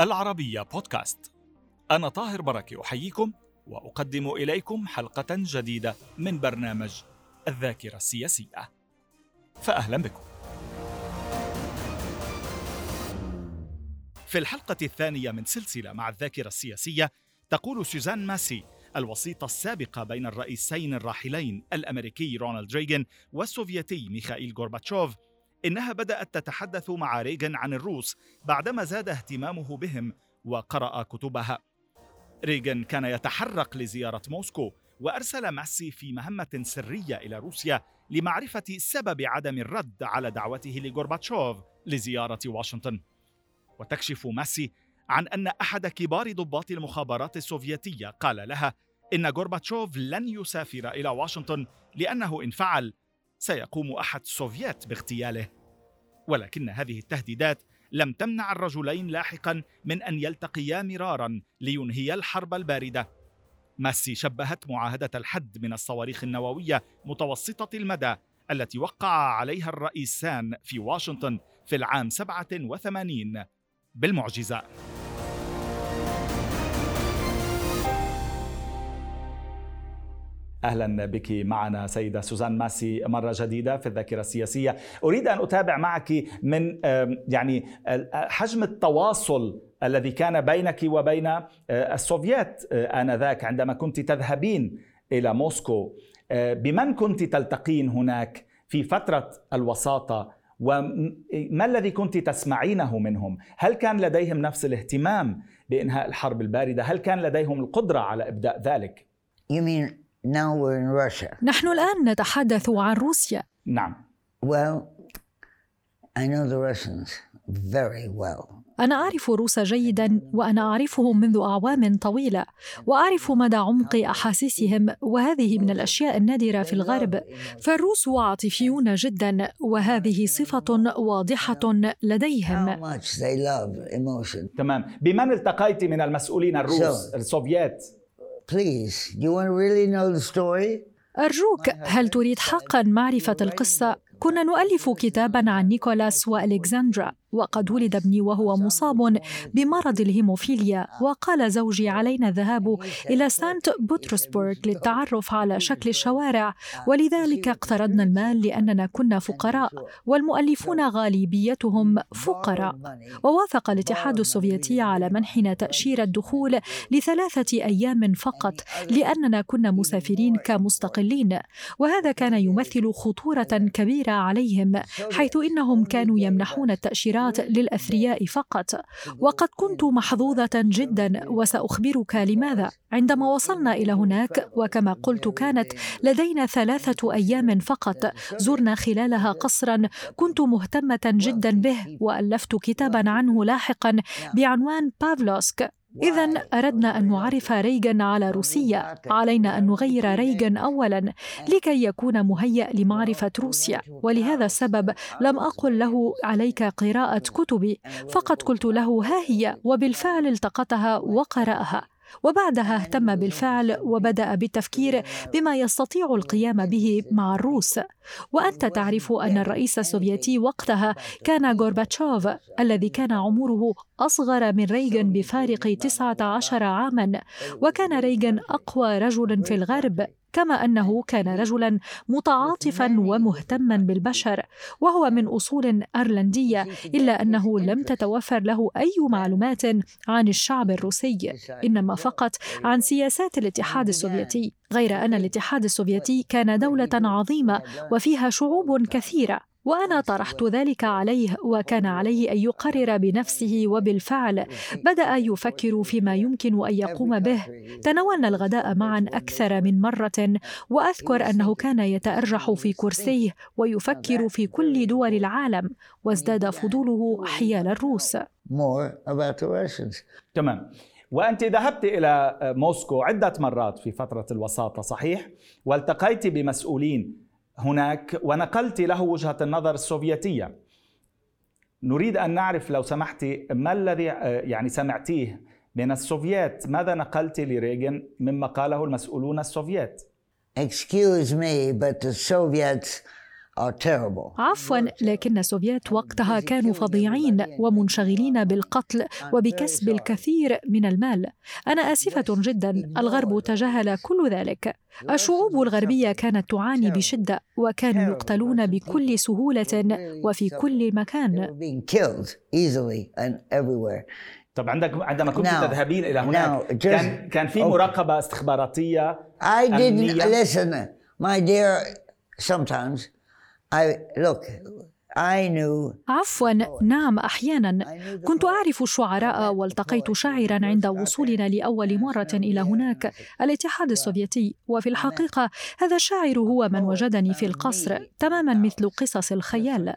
العربية بودكاست. أنا طاهر بركة أحييكم وأقدم إليكم حلقة جديدة من برنامج الذاكرة السياسية. فأهلا بكم. في الحلقة الثانية من سلسلة مع الذاكرة السياسية تقول سوزان ماسي الوسيطة السابقة بين الرئيسين الراحلين الأمريكي رونالد ريغن والسوفيتي ميخائيل غورباتشوف إنها بدأت تتحدث مع ريغن عن الروس بعدما زاد اهتمامه بهم وقرأ كتبها. ريغن كان يتحرق لزيارة موسكو وأرسل ماسي في مهمة سرية إلى روسيا لمعرفة سبب عدم الرد على دعوته لغورباتشوف لزيارة واشنطن. وتكشف ماسي عن أن أحد كبار ضباط المخابرات السوفيتية قال لها إن غورباتشوف لن يسافر إلى واشنطن لأنه إن فعل سيقوم أحد السوفيات باغتياله. ولكن هذه التهديدات لم تمنع الرجلين لاحقا من أن يلتقيا مرارا لينهيا الحرب الباردة. ماسي شبهت معاهدة الحد من الصواريخ النووية متوسطة المدى التي وقع عليها الرئيسان في واشنطن في العام 87 بالمعجزة. أهلا بك معنا سيدة سوزان ماسي مرة جديدة في الذاكرة السياسية، أريد أن أتابع معك من يعني حجم التواصل الذي كان بينك وبين آه، السوفيات آه، آنذاك عندما كنت تذهبين إلى موسكو، آه، بمن كنت تلتقين هناك في فترة الوساطة وما الذي كنت تسمعينه منهم؟ هل كان لديهم نفس الاهتمام بإنهاء الحرب الباردة؟ هل كان لديهم القدرة على إبداء ذلك؟ You mean Now we're in Russia. نحن الآن نتحدث عن روسيا. نعم. Well, I know the Russians very well. أنا أعرف الروس جيدا وأنا أعرفهم منذ أعوام طويلة وأعرف مدى عمق أحاسيسهم وهذه من الأشياء النادرة في الغرب فالروس عاطفيون جدا وهذه صفة واضحة لديهم تمام بمن التقيت من المسؤولين الروس السوفيات Please, you want to really know the story? أرجوك هل تريد حقا معرفة القصة؟ كنا نؤلف كتابا عن نيكولاس وألكسندرا وقد ولد ابني وهو مصاب بمرض الهيموفيليا وقال زوجي علينا الذهاب إلى سانت بطرسبورغ للتعرف على شكل الشوارع. ولذلك اقترضنا المال لأننا كنا فقراء والمؤلفون غالبيتهم فقراء. ووافق الاتحاد السوفيتي على منحنا تأشيرة دخول لثلاثة أيام فقط لأننا كنا مسافرين كمستقلين. وهذا كان يمثل خطورة كبيرة عليهم حيث إنهم كانوا يمنحون التأشيرات الخيارات للأثرياء فقط. وقد كنت محظوظة جدا وسأخبرك لماذا. عندما وصلنا إلى هناك وكما قلت كانت لدينا ثلاثة أيام فقط. زرنا خلالها قصرا. كنت مهتمة جدا به وألفت كتابا عنه لاحقا بعنوان بافلوسك. إذا أردنا أن نعرف ريغن على روسيا، علينا أن نغير ريغن أولا لكي يكون مهيأ لمعرفة روسيا، ولهذا السبب لم أقل له عليك قراءة كتبي، فقط قلت له ها هي، وبالفعل التقطها وقرأها. وبعدها اهتم بالفعل وبدأ بالتفكير بما يستطيع القيام به مع الروس. وأنت تعرف أن الرئيس السوفيتي وقتها كان غورباتشوف الذي كان عمره أصغر من ريغن بفارق 19 عاما وكان ريغن أقوى رجل في الغرب كما أنه كان رجلا متعاطفا ومهتما بالبشر وهو من أصول أيرلندية إلا أنه لم تتوفر له أي معلومات عن الشعب الروسي إنما فقط عن سياسات الاتحاد السوفيتي غير أن الاتحاد السوفيتي كان دولة عظيمة وفيها شعوب كثيرة. وأنا طرحت ذلك عليه وكان عليه أن يقرر بنفسه وبالفعل. بدأ يفكر فيما يمكن أن يقوم به. تناولنا الغداء معا أكثر من مرة وأذكر أنه كان يتأرجح في كرسيه ويفكر في كل دول العالم وازداد فضوله حيال الروس. تمام. وأنت ذهبت إلى موسكو عدة مرات في فترة الوساطة صحيح؟ والتقيت بمسؤولين. هناك ونقلت له وجهة النظر السوفيتية. نريد أن نعرف لو سمحت ما الذي يعني سمعتيه من السوفيات ماذا نقلت لريغن مما قاله المسؤولون السوفيات Excuse me, but the Soviets عفوا لكن السوفيات وقتها كانوا فظيعين ومنشغلين بالقتل وبكسب الكثير من المال. أنا آسفة جدا. الغرب تجاهل كل ذلك. الشعوب الغربية كانت تعاني بشدة وكانوا يقتلون بكل سهولة وفي كل مكان. طب عندك عندما كنت no. تذهبين إلى هناك no, كان كان في مراقبة استخباراتية I didn't listen my dear sometimes. I look عفوا. نعم أحيانا. كنت أعرف الشعراء والتقيت شاعرا عند وصولنا لأول مرة إلى هناك. الاتحاد السوفيتي. وفي الحقيقة هذا الشاعر هو من وجدني في القصر. تماما مثل قصص الخيال.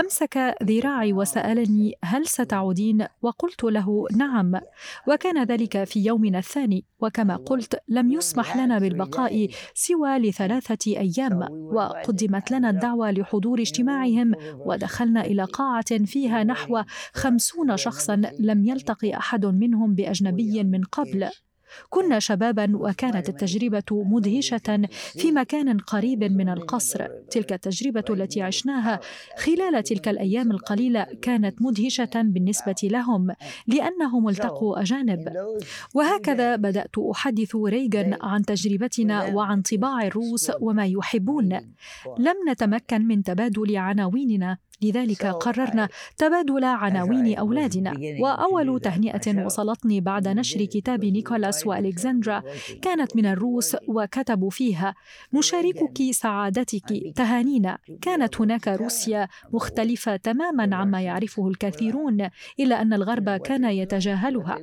أمسك ذراعي وسألني هل ستعودين? وقلت له نعم. وكان ذلك في يومنا الثاني. وكما قلت لم يسمح لنا بالبقاء سوى لثلاثة أيام. وقدمت لنا الدعوة لحضور اجتماعهم. ودخلنا إلى قاعة فيها نحو خمسون شخصا لم يلتقي أحد منهم بأجنبي من قبل. كنا شبابا وكانت التجربة مدهشة في مكان قريب من القصر. تلك التجربة التي عشناها خلال تلك الأيام القليلة كانت مدهشة بالنسبة لهم لأنهم التقوا أجانب. وهكذا بدأت أحدث ريغان عن تجربتنا وعن طباع الروس وما يحبون. لم نتمكن من تبادل عناويننا. لذلك قررنا تبادل عناوين أولادنا. وأول تهنئة وصلتني بعد نشر كتاب نيكولاس وألكسندرا كانت من الروس وكتبوا فيها. نشاركك سعادتك تهانينا. كانت هناك روسيا مختلفة تماما عما يعرفه الكثيرون إلا أن الغرب كان يتجاهلها.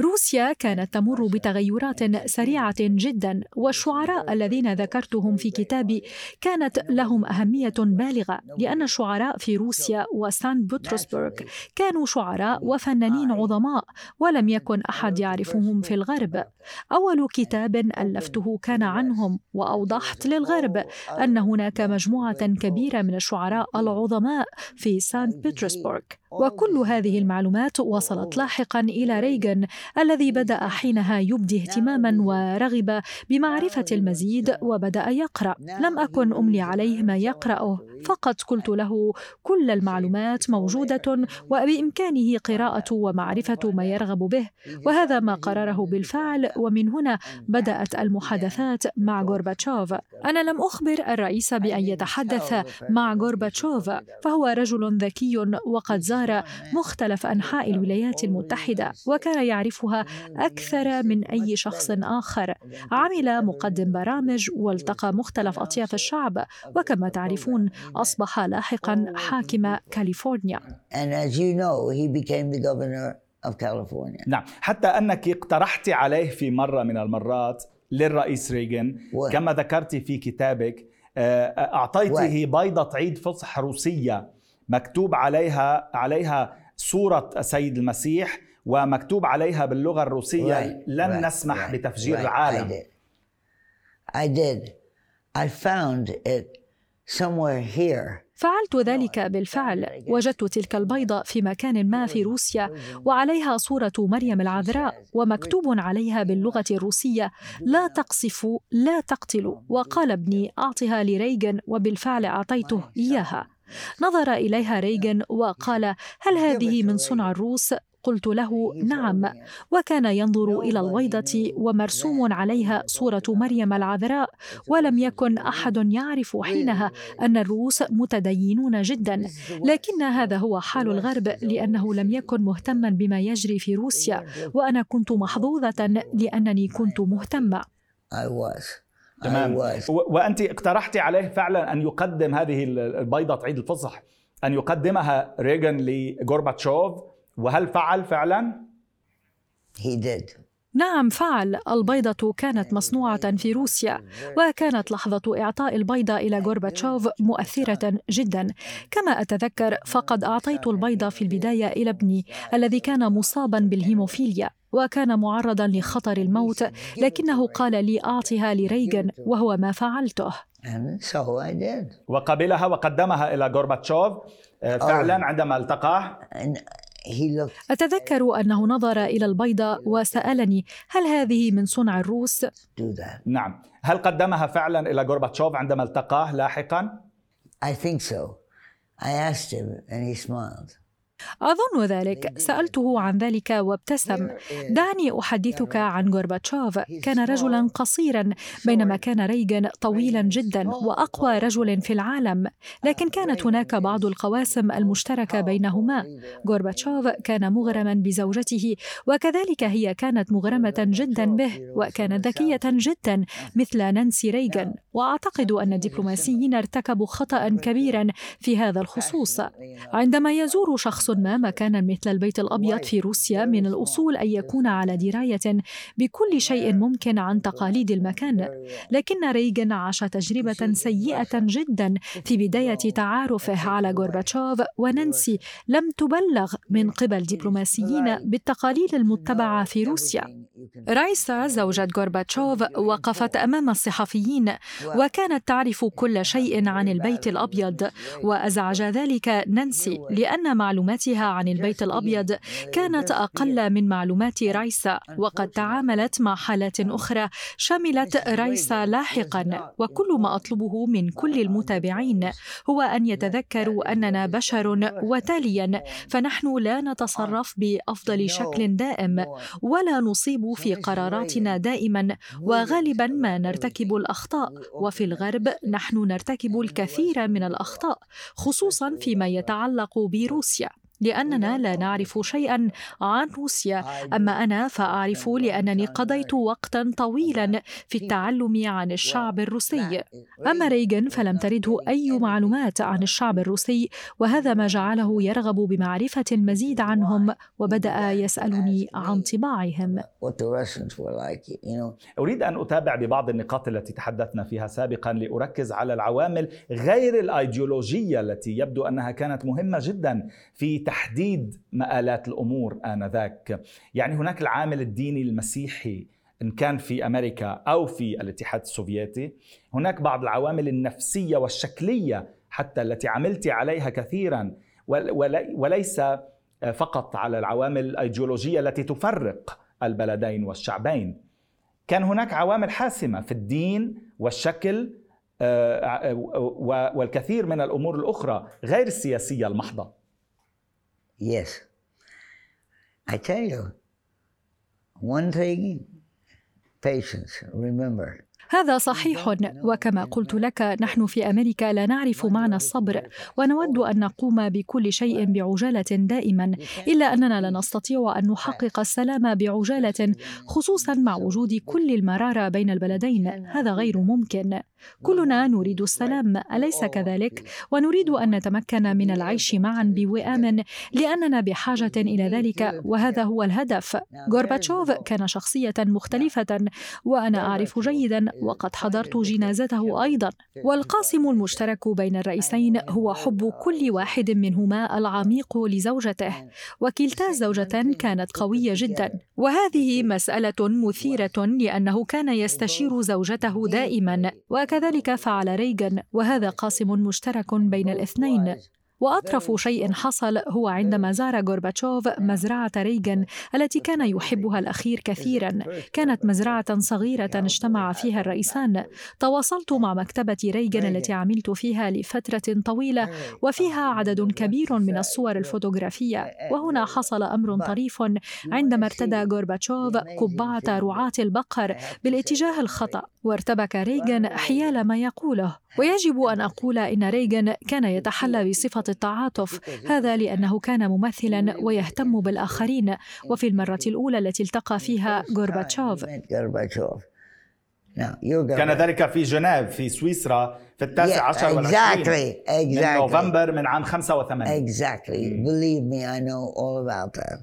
روسيا كانت تمر بتغيرات سريعة جدا. والشعراء الذين ذكرتهم في كتابي كانت لهم أهمية بالغة لأن الشعراء في روسيا وسان بطرسبرغ كانوا شعراء وفنانين عظماء ولم يكن أحد يعرفهم في الغرب. أول كتاب ألفته كان عنهم وأوضحت للغرب أن هناك مجموعة كبيرة من الشعراء العظماء في سانت بطرسبرغ. وكل هذه المعلومات وصلت لاحقا إلى ريغان الذي بدأ حينها يبدي اهتماما ورغب بمعرفة المزيد وبدأ يقرأ. لم أكن أملي عليه ما يقرأه فقط قلت له كل المعلومات موجودة وبإمكانه قراءة ومعرفة ما يرغب به وهذا ما قرره بالفعل. ومن هنا بدأت المحادثات مع غورباتشوف. أنا لم أخبر الرئيس بأن يتحدث مع غورباتشوف فهو رجل ذكي وقد زار مختلف أنحاء الولايات المتحدة وكان يعرفها أكثر من أي شخص آخر. عمل مقدم برامج والتقى مختلف أطياف الشعب وكما تعرفون أصبح لاحقا حاكم كاليفورنيا. And as you know, he became the governor of California. نعم حتى أنك اقترحت عليه في مرة من المرات للرئيس ريغن كما ذكرت في كتابك آه، أعطيته بيضة عيد فصح روسية. مكتوب عليها عليها صورة السيد المسيح ومكتوب عليها باللغة الروسية right, لن right, نسمح right, بتفجير right, العالم. I did. I did. I found it somewhere here. فعلت ذلك بالفعل. وجدت تلك البيضة في مكان ما في روسيا وعليها صورة مريم العذراء ومكتوب عليها باللغة الروسية لا تقصفوا لا تقتلوا وقال ابني أعطها لريغن. وبالفعل أعطيته إياها. نظر إليها ريغن وقال هل هذه من صنع الروس؟ قلت له نعم. وكان ينظر إلى البيضه ومرسوم عليها صورة مريم العذراء ولم يكن أحد يعرف حينها أن الروس متدينون جدا. لكن هذا هو حال الغرب لأنه لم يكن مهتما بما يجري في روسيا وأنا كنت محظوظة لأنني كنت مهتمة. تمام. وأنت اقترحتي عليه فعلا أن يقدم هذه البيضة عيد الفصح أن يقدمها ريغن لغورباتشوف. وهل فعل فعلا؟ He did. نعم فعل. البيضة كانت مصنوعة في روسيا وكانت لحظة إعطاء البيضة إلى غورباتشوف مؤثرة جدا. كما أتذكر فقد أعطيت البيضة في البداية إلى ابني الذي كان مصابا بالهيموفيليا. وكان معرضا لخطر الموت لكنه قال لي أعطها لريغن وهو ما فعلته وقبلها وقدمها إلى غورباتشوف آه، فعلا oh. عندما التقاه أتذكر أنه نظر إلى البيضة وسألني هل هذه من صنع الروس؟ نعم هل قدمها فعلا إلى غورباتشوف عندما التقاه لاحقا؟ I think so. I asked him and he smiled. أظن ذلك. سألته عن ذلك وابتسم. دعني أحدثك عن غورباتشوف. كان رجلا قصيرا بينما كان ريغان طويلا جدا وأقوى رجل في العالم. لكن كانت هناك بعض القواسم المشتركة بينهما. غورباتشوف كان مغرما بزوجته وكذلك هي كانت مغرمة جدا به وكانت ذكية جدا مثل نانسي ريغان وأعتقد أن الدبلوماسيين ارتكبوا خطأ كبيرا في هذا الخصوص. عندما يزور شخص ما مكانا مثل البيت الأبيض في روسيا من الأصول أن يكون على دراية بكل شيء ممكن عن تقاليد المكان. لكن ريغن عاش تجربة سيئة جدا في بداية تعارفه على غورباتشوف ونانسي لم تبلغ من قبل دبلوماسيين بالتقاليد المتبعة في روسيا. رايسا زوجة غورباتشوف وقفت أمام الصحفيين وكانت تعرف كل شيء عن البيت الأبيض وأزعج ذلك نانسي لأن معلوماتها عن البيت الأبيض كانت أقل من معلومات رايسا وقد تعاملت مع حالات أخرى شملت رايسا لاحقا وكل ما أطلبه من كل المتابعين هو أن يتذكروا أننا بشر وتاليا فنحن لا نتصرف بأفضل شكل دائم ولا نصيب في قراراتنا دائما وغالبا ما نرتكب الأخطاء. وفي الغرب نحن نرتكب الكثير من الأخطاء خصوصا فيما يتعلق بروسيا. لأننا لا نعرف شيئا عن روسيا. أما أنا فأعرف لأنني قضيت وقتا طويلا في التعلم عن الشعب الروسي. أما ريغن فلم ترده أي معلومات عن الشعب الروسي وهذا ما جعله يرغب بمعرفة المزيد عنهم وبدأ يسألني عن طباعهم. أريد أن أتابع ببعض النقاط التي تحدثنا فيها سابقا لأركز على العوامل غير الأيديولوجية التي يبدو أنها كانت مهمة جدا في تحديد مآلات الأمور آنذاك، يعني هناك العامل الديني المسيحي إن كان في أمريكا أو في الاتحاد السوفيتي، هناك بعض العوامل النفسية والشكلية حتى التي عملت عليها كثيرا وليس فقط على العوامل الأيديولوجية التي تفرق البلدين والشعبين. كان هناك عوامل حاسمة في الدين والشكل آه، والكثير من الأمور الأخرى غير السياسية المحضة. Yes. I tell you, one thing, patience, remember. هذا صحيح. وكما قلت لك نحن في أمريكا لا نعرف معنى الصبر ونود أن نقوم بكل شيء بعجالة دائما إلا أننا لا نستطيع أن نحقق السلام بعجالة خصوصا مع وجود كل المرارة بين البلدين. هذا غير ممكن. كلنا نريد السلام أليس كذلك؟ ونريد أن نتمكن من العيش معا بوئام لأننا بحاجة إلى ذلك وهذا هو الهدف. غورباتشوف كان شخصية مختلفة وأنا أعرف جيدا وقد حضرت جنازته أيضا. والقاسم المشترك بين الرئيسين هو حب كل واحد منهما العميق لزوجته. وكلتا الزوجتان كانت قوية جدا. وهذه مسألة مثيرة لأنه كان يستشير زوجته دائما وكذلك فعل ريغان وهذا قاسم مشترك بين الاثنين. وأطرف شيء حصل هو عندما زار غورباتشوف مزرعة ريغن التي كان يحبها الأخير كثيرا. كانت مزرعة صغيرة اجتمع فيها الرئيسان. تواصلت مع مكتبة ريغن التي عملت فيها لفترة طويلة وفيها عدد كبير من الصور الفوتوغرافية. وهنا حصل أمر طريف. عندما ارتدى غورباتشوف قبعة رعاة البقر بالاتجاه الخطأ وارتبك ريغن حيال ما يقوله. ويجب أن أقول إن ريغن كان يتحلى بصفة التعاطف هذا لأنه كان ممثلا ويهتم بالآخرين وفي المرة الأولى التي التقى فيها غورباتشوف كان ذلك في جنيف في سويسرا في التاسع عشر والعشرين exactly, exactly. من نوفمبر من عام 85 Exactly. Believe me, I know all about that.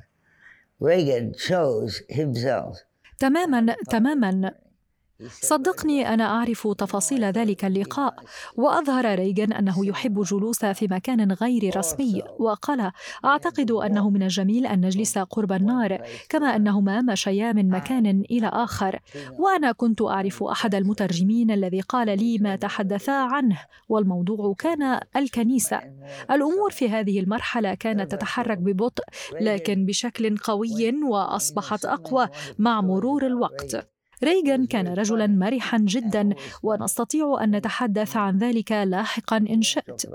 Reagan chose himself. تماما تماما صدقني أنا أعرف تفاصيل ذلك اللقاء وأظهر ريغن أنه يحب الجلوس في مكان غير رسمي. وقال أعتقد أنه من الجميل أن نجلس قرب النار كما أنهما مشيا من مكان إلى آخر. وأنا كنت أعرف أحد المترجمين الذي قال لي ما تحدثا عنه والموضوع كان الكنيسة. الأمور في هذه المرحلة كانت تتحرك ببطء لكن بشكل قوي وأصبحت أقوى مع مرور الوقت. ريغان كان رجلا مرحا جدا ونستطيع أن نتحدث عن ذلك لاحقا إن شئت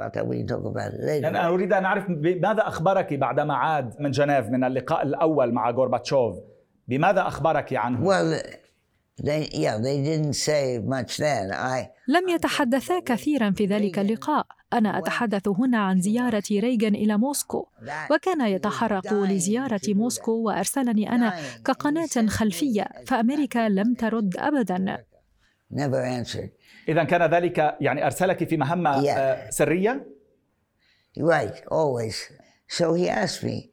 يعني أنا أريد أن أعرف بماذا أخبرك بعدما عاد من جنيف من اللقاء الأول مع غورباتشوف بماذا أخبرك عنه؟ They, yeah, they didn't say much then. I, لم يتحدثا كثيرا في ذلك اللقاء. أنا أتحدث هنا عن زيارة ريغان إلى موسكو. وكان يتحرق لزيارة موسكو وأرسلني أنا كقناة خلفية. فأمريكا لم ترد ابدا. إذا كان ذلك يعني أرسلك في مهمة آه، سرية؟ Right, always. So he asked me,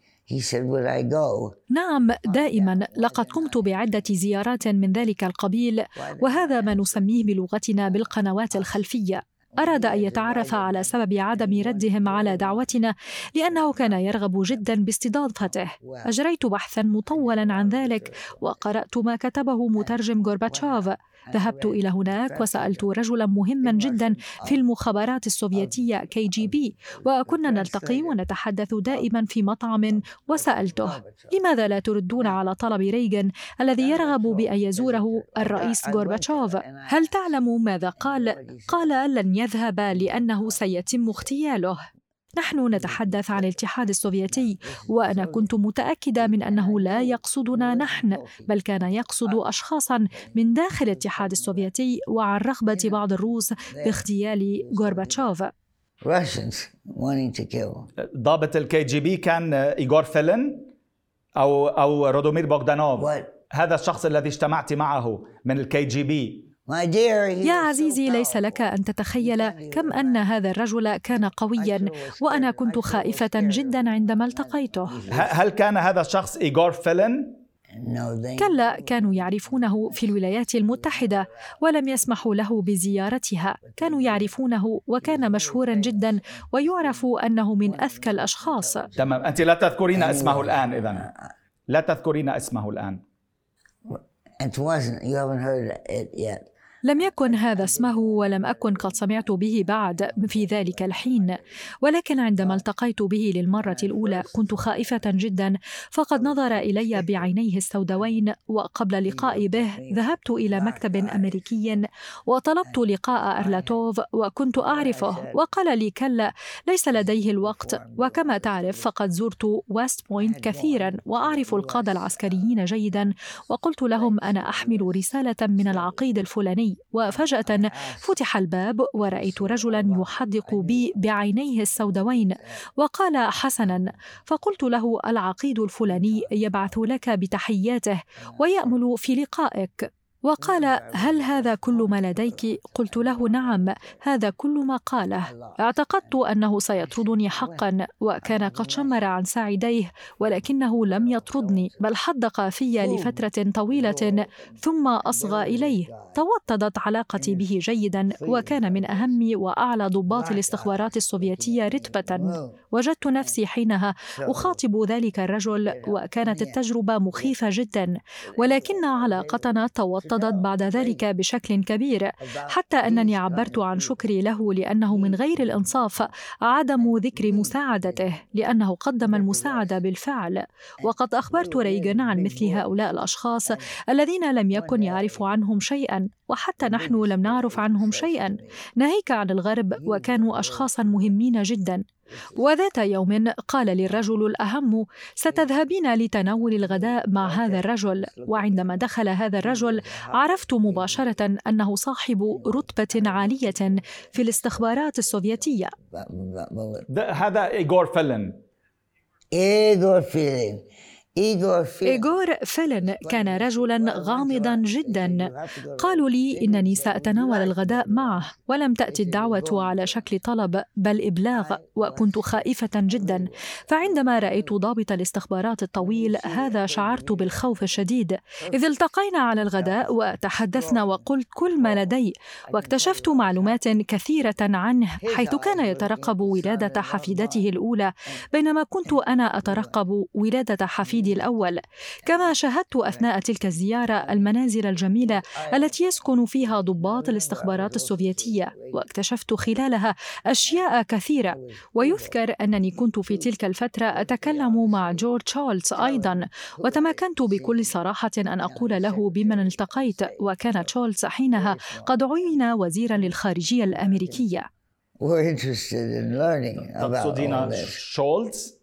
نعم دائما. لقد قمت بعدة زيارات من ذلك القبيل وهذا ما نسميه بلغتنا بالقنوات الخلفية. أراد أن يتعرف على سبب عدم ردهم على دعوتنا لأنه كان يرغب جدا باستضافته. أجريت بحثا مطولا عن ذلك وقرأت ما كتبه مترجم غورباتشوف. ذهبت إلى هناك وسألت رجلا مهما جدا في المخابرات السوفيتية كي جي بي وكنا نلتقي ونتحدث دائما في مطعم وسألته لماذا لا تردون على طلب ريغن الذي يرغب بأن يزوره الرئيس غورباتشوف هل تعلم ماذا قال؟ قال لن يذهب لأنه سيتم اغتياله نحن نتحدث عن الاتحاد السوفيتي وأنا كنت متأكدة من أنه لا يقصدنا نحن بل كان يقصد اشخاصا من داخل الاتحاد السوفيتي وعن رغبة بعض الروس باغتيال غورباتشوف. ضابط الكي جي بي كان إيغور فيلن أو أو رادومير بوغدانوف. هذا الشخص الذي اجتمعت معه من الكي جي بي يا عزيزي ليس لك أن تتخيل كم أن هذا الرجل كان قويا وأنا كنت خائفة جدا عندما التقيته. هل كان هذا الشخص ايغور فيلن؟ كلا كانوا يعرفونه في الولايات المتحدة ولم يسمحوا له بزيارتها. كانوا يعرفونه وكان مشهورا جدا ويعرف أنه من أذكى الأشخاص. تمام أنت لا تذكرين اسمه الآن اذا. لا تذكرين اسمه الآن. It wasn't, you haven't heard it yet. لم يكن هذا اسمه ولم أكن قد سمعت به بعد في ذلك الحين ولكن عندما التقيت به للمرة الأولى كنت خائفة جدا فقد نظر إلي بعينيه السوداوين وقبل لقائي به ذهبت إلى مكتب أمريكي وطلبت لقاء أرلاتوف وكنت أعرفه وقال لي كلا ليس لديه الوقت وكما تعرف فقد زرت ويست بوينت كثيرا وأعرف القاده العسكريين جيدا وقلت لهم أنا أحمل رسالة من العقيد الفلاني وفجأة فتح الباب ورأيت رجلا يحدق بي بعينيه السوداوين وقال حسنا فقلت له العقيد الفلاني يبعث لك بتحياته ويأمل في لقائك. وقال هل هذا كل ما لديك؟ قلت له نعم هذا كل ما قاله. اعتقدت أنه سيطردني حقا وكان قد شمر عن ساعديه ولكنه لم يطردني بل حدق في لفترة طويلة ثم أصغى إليه. توطدت علاقتي به جيدا وكان من أهم وأعلى ضباط الاستخبارات السوفيتية رتبة. وجدت نفسي حينها أخاطب ذلك الرجل وكانت التجربة مخيفة جدا. ولكن علاقتنا توطدت ارتضت بعد ذلك بشكل كبير. حتى أنني عبرت عن شكري له لأنه من غير الإنصاف عدم ذكر مساعدته لأنه قدم المساعدة بالفعل. وقد أخبرت ريغن عن مثل هؤلاء الأشخاص الذين لم يكن يعرف عنهم شيئا وحتى نحن لم نعرف عنهم شيئا. ناهيك عن الغرب وكانوا اشخاصا مهمين جدا. وذات يوم قال لي الرجل الأهم ستذهبين لتناول الغداء مع هذا الرجل؟ وعندما دخل هذا الرجل عرفت مباشرة أنه صاحب رتبة عالية في الاستخبارات السوفيتية. هذا إيغور فيلن. إيغور فيلن. إيغور فيلن كان رجلا غامضا جدا. قالوا لي إنني سأتناول الغداء معه ولم تأتي الدعوة على شكل طلب بل إبلاغ وكنت خائفة جدا. فعندما رأيت ضابط الاستخبارات الطويل هذا شعرت بالخوف الشديد. إذ التقينا على الغداء وتحدثنا وقلت كل ما لدي واكتشفت معلومات كثيرة عنه حيث كان يترقب ولادة حفيدته الأولى. بينما كنت أنا أترقب ولادة حفيدتي التقليدي الأول. كما شاهدت أثناء تلك الزيارة المنازل الجميلة التي يسكن فيها ضباط الاستخبارات السوفيتية واكتشفت خلالها أشياء كثيرة. ويذكر أنني كنت في تلك الفترة أتكلم مع جورج تشارلز أيضا وتمكنت بكل صراحة أن أقول له بمن التقيت وكان تشارلز حينها قد عين وزيرا للخارجية الأمريكية. We're interested in learning about all this.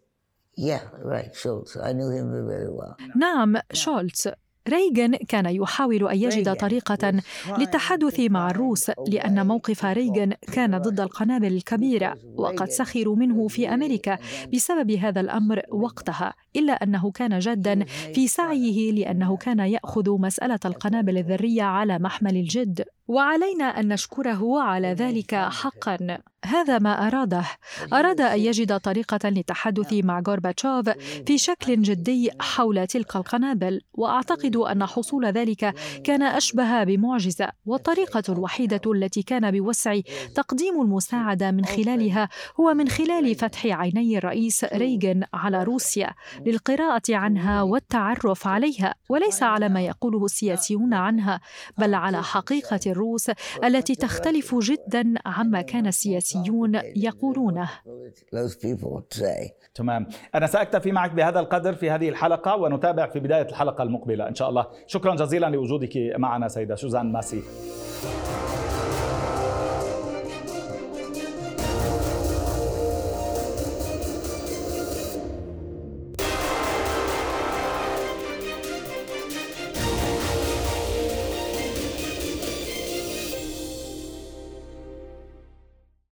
شولتز Yeah, right, Schultz. I knew him very well. نعم شولتز. ريغن كان يحاول أن يجد طريقة للتحدث مع الروس لأن موقف ريغن كان ضد القنابل الكبيرة وقد سخروا منه في أمريكا بسبب هذا الأمر وقتها إلا أنه كان جادا في سعيه لأنه كان يأخذ مسألة القنابل الذرية على محمل الجد. وعلينا أن نشكره على ذلك حقا. هذا ما أراده. أراد أن يجد طريقة للتحدث مع غورباتشوف في شكل جدي حول تلك القنابل وأعتقد أن حصول ذلك كان أشبه بمعجزة. والطريقة الوحيدة التي كان بوسع تقديم المساعدة من خلالها هو من خلال فتح عيني الرئيس ريغن على روسيا للقراءة عنها والتعرف عليها وليس على ما يقوله السياسيون عنها بل على حقيقة الروس التي تختلف جدا عما كان السياسيون يقولونه. تمام. أنا سأكتفي معك بهذا القدر في هذه الحلقة ونتابع في بداية الحلقة المقبلة إن شاء الله. شكرا جزيلا لوجودك معنا سيدة سوزان ماسي.